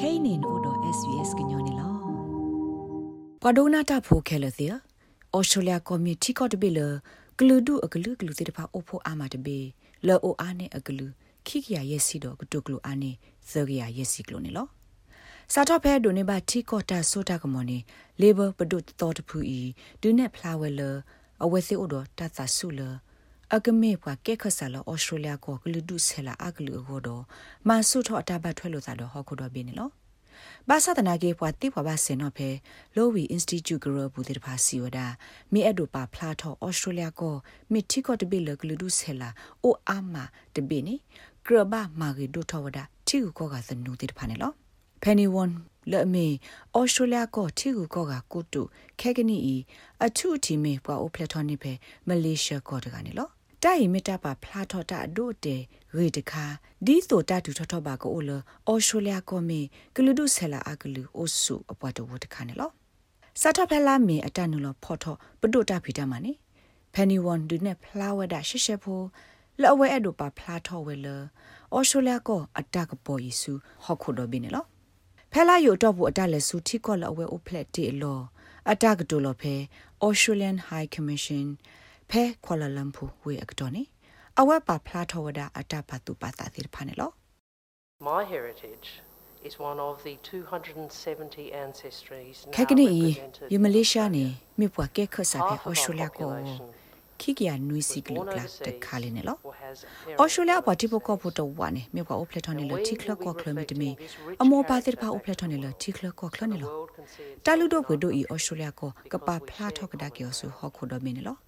kainin odo svs gnyone lo kwadona ta pho khela thia australia committee ko de bele gludu aglu glu te pa opho ama de be lo o ane aglu khikia yesi do gtu glu ane thogya yesi glu ne lo စာတော့ဖဲဒိုနေပါတီကောတာဆိုတာကမောနေလေဘပဒုတော်တဖူဤဒုနေဖလာဝဲလအဝဲစီအိုဒတသဆူလ အကမေပွားကဲခဆာလဩစတြေးလျကိုဂလူဒုဆဲလာအကလူဟောတော့မဆုထောအတဘတ်ထွဲလို့သာတော့ဟောခုတော့ဘင်းနော်ဘာသာတနာကေပွားတိပွားပါစင်တော့ဖဲလိုဝီအင်စတီကျူဂရဘူးတေဖာစီဝဒမိအဒိုပါဖလာထောဩစတြေးလျကိုမိတီကောတဘီလဂလူဒုဆဲလာအိုအာမာတဘီနီဂရဘာမာဂီဒိုထောဝဒတီကူကောကသနူတေဖာနေလော penny won လဲ့မေဩစတြေးလျကိုတီကူကောကကိုတုခဲကနီအီအထုအတီမေပွာအိုပလက်ထော်နိဖေမလေးရှားကောတကနေလော တိုင်မီတာပါဖလာထော်တာဒိုတေရေတခါဒီဆိုတာတူထော်ထော်ပါကိုလဩစတြေးလျကိုမေကလူဒုဆဲလာအကလူအိုဆုအပွားတော်ဝတခါနေလောစာထဖလာမီအတနုလဖော်ထော်ပဒုတာဖီတာမနီဖန်နီဝွန်ဒူနေဖလာဝဒရှေရှေဖိုလောဝဲအဒိုပါဖလာထော်ဝဲလဩစတြေးလျကိုအတကပေါ်ယေစုဟော့ခုဒိုဘင်းနေလောဖဲလာယိုတော့ဘူးအတလဲစုထီကောလအဝဲအိုဖလက်တီလောအတကတူလောဖဲ Australian High Commission ဖဲကွာလာလမ်ပူဝေအကတော်နေအဝဲပါဖလာထောဝဒအတပါတူပါတာတိဖာနေလော My heritage is one of the 270 ancestries now ခက်ကနီယမလေးရှားနေမြပွားကဲခဆာဖဲ Australia ကိုခိကရနွီစီကလုကလာတခါလေးနေလောအော်စတြေးလျဘာတိပကောဖို့တော့ဝါနေမြေကွာအိုပလက်ထွန်နေလို့တီကလကောကလမီတမီအမောပါတိဖာအိုပလက်ထွန်နေလို့တီကလကောကလနေလို့တာလူတော့ဝဒိုဤအော်စတြေးလျကိုကပါဖလာထောက်ကဒါကီယောဆူဟောခုတော့မင်းနေလို့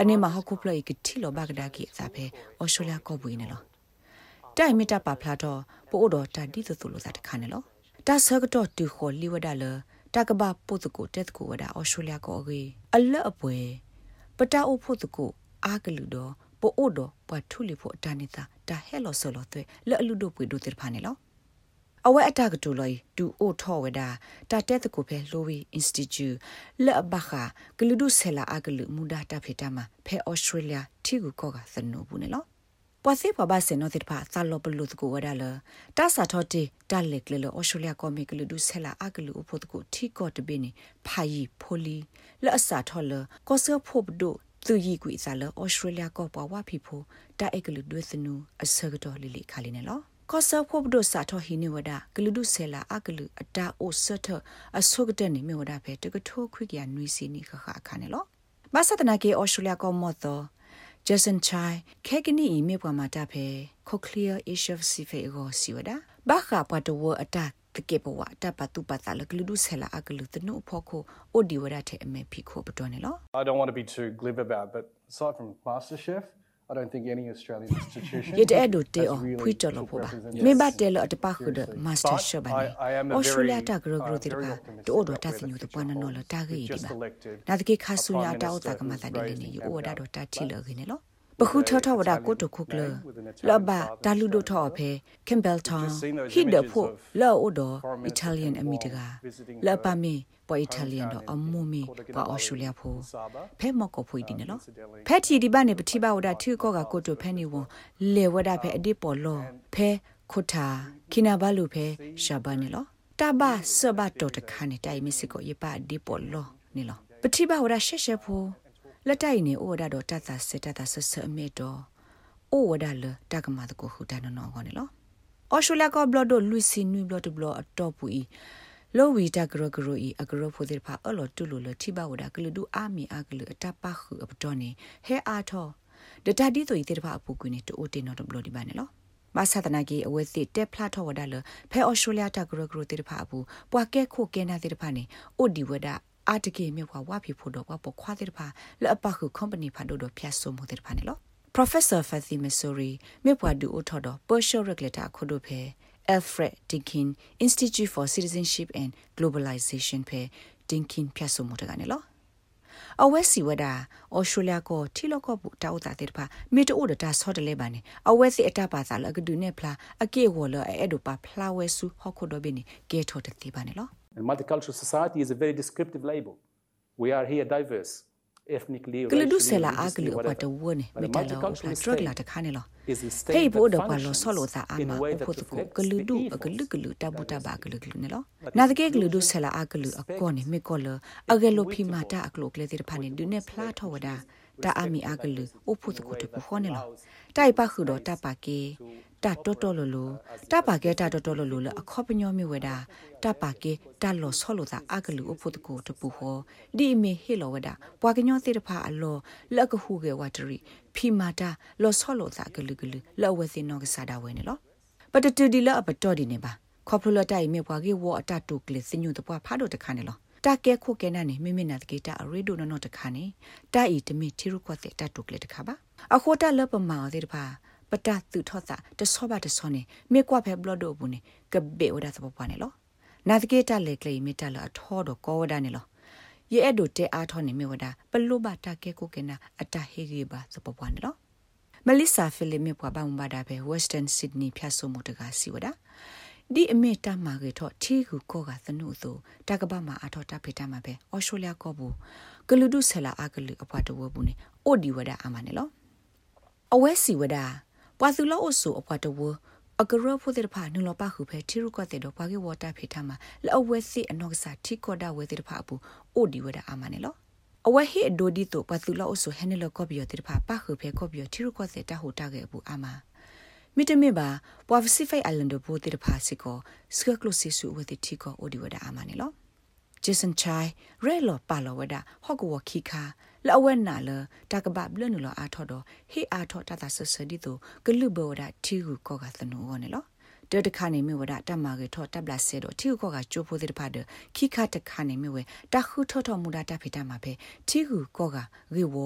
အနေမှာဟောခုပလိုက်ကတီလောဘကဒါကီစာဖဲအော်စတြေးလျကောဘူးနေလို့တိုင်မီတာပါဖလာတော့ပို့တော့တာတီသသူလို့စာတခါနေလို့တာဆကတော့တူခေါ်လီဝဒါလတကဘာပုတ်ကိုတက်ကိုဝဒါအော်စတြေးလျကိုအေးအလအပွဲပတာအိုဖို့တကိုအာကလူတော့ပိုအိုတော့ပတ်ထုလီဖို့အတနေတာဒါဟဲလော်ဆော်လော်သွဲလဲ့အလူတို့ပွေတို့တေဖာနေလော အဝဲအတကတူလော်ဒူအိုထောဝဒါတာတဲ့တကိုဖဲလိုဝီအင်စတီကျူလက်ဘခါဂလူဒုဆဲလာအကလူမူဒါတာဖေတာမှာဖဲဩစတြေးလျထီကူကောကသနူဘူးနေလောပွာစီပဘာစင်နိုတိဖာသလောပလူတကိုဝဒါလတာစာထောတီတာလက်လေလောဩစတြေးလျကောမီကလူဒုဆဲလာအကလူဖို့တကိုထီကောတပင်းနေဖာယီဖိုလီလက်အစာထောလကောဆဖို့ဘဒိုသူရီကွေစားလောဩစတြေးလျကောပွားဝဖီဖိုတာအကလူဒွေစနူအစကတော်လီလီခါလီနေလော ကောဆဖို့ဘဒိုစာထောဟီနေဝဒဂလူဒုဆဲလာအကလူအတာအိုဆတ်ထအဆုကတဲ့နေမြဝဒဖဲတကထိုးခွိကရနွီစီနီခခအခါနေလောမဆတ်တနာကေဩစတြေးလျကောမော့သော Jason Chai ခဲကနီမြေပွားမှာတဖဲ Cochlear Issue Sife go siwada ဘာခပတ်တော်အတက်တကေဘဝတပတ်တူပတ်လကလူဒုဆလာအကလူတနုဖို့ကိုအိုဒီဝရတဲ့အမေဖိခိုပတော်နေလော I don't want to be too glib about but aside from MasterChef I don't think any Australian institution ရတဲ့ဒိုတေအဖွိတော်လို့ပါမေဘတဲလအတပခုဒမစတာရှဘနေအော်စတြေးလျတာဂရဂရတိပါတိုဒိုတာစညူတပွားနော်လတာဂီဒီပါနာတကေခါဆူညာတောက်တာကမတာဒီနေယူအိုဒါဒိုတာချီလခင်းနော်ပခုထထဝဒကိုတုခုကလလဘဒါလူဒိုထောဖေကင်ဘယ်ထောင်ဟိဒဖို့လောအိုဒအီတာလီယန်အမီတကလပမီ ပေါ်အီတာလီယန်တော့အမူမီပေါ်အော်စတြေးလျဖို့ဖဲမော့ကိုဖွေဒီနော်ဖဲတီဒီဘာနေပတိဘဝဒထီကောကကိုတုဖဲနေဝန်လေဝဒဖဲအဒီပေါ်လောဖဲခုထာခိနာဘလူဖဲရှာဘာနေလောတဘာဆဘတော်တခါနေတိုင်မစ်ကိုရပါဒီပေါ်လောနေလောပတိဘဝဒရှက်ရှက်ဖို့လက်တိုင်နေဩဝဒတော့တတ်တာစစ်တတ်တာဆဆအမေတော့ဩဝဒလတကမာတကိုဟူတန်နော်ခေါနေလောအော်ရှူလာကဘလဒလူစီနွီဘလဒဘလအတော့ပူဤ လောဝီတဂရဂရဤအဂရဖိုဒီဖာအလောတူလိုလတိဘဝဒကလူဒူအာမီအကလူအတပခုအပတော်နေဟဲအားထောဒတတိဆိုဤတိဖာအပူကွနေတိုတင်နော်ဘလဒီပါနေလောမဆသနာကြီးအဝဲစီတက်ဖလာထောဝဒါလဖဲအော်စတြေးလျတဂရဂရတိဖာအပူပွာကဲခိုကဲနာတိဖာနေအိုဒီဝဒါအာတကေမြေခွာဝါဖီဖို့တော့ပခွာတဲ့ဖာလအပခု company ဖာတို့တော့ဖြတ်ဆိုမှုတဲ့ဖာနေလော Professor Fathy Missouri မြေပွားဒူအိုထော်တော့ Partial Regulator ခုတို့ဖဲ Alfred Dinkin Institute for Citizenship and Globalization ဖဲ Dinkin ဖြတ်ဆိုမှုတကနေလောအဝဲစီဝဒါအော်စတြေးလျကိုထီလောကဘူးတောက်တာတဲ့ဖာမီတိုဒတာဆော့တလဲပါနေအဝဲစီအတပါသာလကဒူနေဖလာအကေဝလအဲ့ဒိုပါဖလာဝဲဆူဟခုဒဘင်းကေထော်တဲ့တိပါနေလော And multicultural society is a very descriptive label. We are here diverse. Ethnically ကလဒုဆလာအကလူပတဝနေမတလောဖတ်ဒရဂလာတခါနေလောဟေးဘိုးတော့ကလောဆောလို့သာအမအဖို့တကိုကလူဒုအကလူကလူတဘူတဘာကလူကလူနေလောနာ တကဲကလူဒုဆလာအကလူအကောနေမေကောလအဂေလိုဖီမာတာအကလုကလေတိဖာနေဒုနေဖလာထောဝဒါတာအမီအကလူအဖို့တကိုတကူခေါနေလောတိုင်ပါခုတော့တပါကေတာတော်တော်လိုလိုတပါကေတာတော်တော်လိုလိုလအခေါပညောမြဝဲတာတပါကေတာလောဆောလို့သာအကလူအဖို့တကိုတပူဟောဒီမေဟေလောဝဒါပွာကညောတိတဖာအလောလက်ကခုကေဝတရီဖီမာတာလောဆောလို့သာကလူကလူလောဝဲစင်နောကစားတာဝဲနေလောပတတူဒီလအပတော်ဒီနေပါခေါပလတိုင်မြေပွာကေဝအတတုကလစညုတပွားဖားတော့တခါနေလော တာကဲခုကဲနာနေမိမိနာတကေတာအရေဒိုနော်တခါနေတာဤတမိတီရုခွတ်တဲ့တတုကလေတခါပါအခိုတာလပမာတဲ့တပါပတသူထောတာတဆောပါတဆောနေမေကွာဖဲဘလဒိုဘူးနေကဘေဝဒသပပွားနေလောနာတကေတာလေကလေမီတာလာအထောတော့ကောဝဒနေလောရဲ့အဲ့ဒိုတဲအားထောနေမေဝဒပလုဘတာကဲကိုကနာအတဟေရီဘာသပပွားနေလောမလီဆာဖီလီမေပွားဘာမဘာဒါပဲ Western Sydney ဖြတ်ဆုမှုတကစီဝဒ ဒီအမေတမာကေတော့ထီကူကောကသနုဆိုတကပမှာအထောတဖေတမှာပဲအော်စတြေးလျကောဘူးကလူဒုဆလာအကလူအဖွာတဝဘူးနေအိုဒီဝဒအာမနေလောအဝဲစီဝဒပွာသူလောအဆူအဖွာတဝအကရဖို့တဲ့ဖာနုလပခုဖဲထီရုကတဲ့တော့ဘာကေဝတာဖေတမှာလောဝဲစီအနောက်ကစားထီကောဒါဝဲတဲ့ဖာဘူးအိုဒီဝဒအာမနေလောအဝဲဟိအဒိုဒီတိုပတ်သူလောအဆူဟဲနေလောကော်ပီယတဲ့ဖာပခုဖဲကော်ပီယထီရုကတဲ့တဟိုတာကေဘူးအာမ မီတမီဘာပွာပစီဖိုင်အလန်ဒဘိုတေဖာစီကိုစကကလိုစီဆူဝတိတီကိုအိုဒီဝဒအာမနီလောဂျေဆန်ချိုင်ရဲလောပါလောဝဒဟော့ကဝခိခါလောဝဲနာလတကဘဘလနလောအာထော်တော့ဟေအာထော်တတဆဆဒီတိုဂလုဘောဒတီဟုကောကသနူဝနေလောတတခါနေမြဝဒတမကေထောတပ်လာဆဲတော့တီဟုကောကကျိုးဖိုးတဲ့ဖာဒခိခါတခါနေမြဝတခုထောထောမူဒတာဖိတမှာပဲတီဟုကောကရေဝ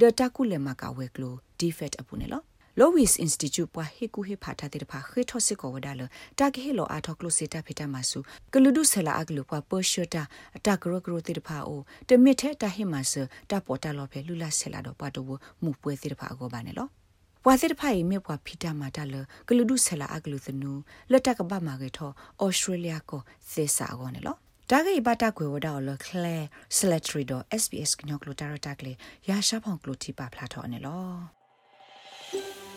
ဒတကုလေမကဝဲကလိုဒီဖက်အပူနေလော Lois Institute ပွားဟေကူဟေဖာတာတဲ့ဖာခေထောစစ်ကောဝဒါလတာကေဟေလောအာထောကလိုစီတာဖေတာမဆူကလူဒုဆလာအကလူပွားပေါ်ရှတာအတာဂရဂရတဲ့ဖာအိုတမစ်ထဲတာဟေမဆတာပေါ်တာလောဖေလူလာဆလာတော့ပွားတော့မှုပွဲတဲ့ဖာအကောပါနေလောဝါစစ်တဖိုင်မြေပွားဖီတာမာတာလကလူဒုဆလာအကလူသနူလက်တကပမာကေထောဩစတြေးလျကိုသေစာကောနေလောဒါဂိဘတာကွေဝဒါလကလဲဆလက်ထရီဒို SBS ကညောကလိုတာရတာကလေရာရှာဖောင်ကလိုတီပါဖလာထောနေလော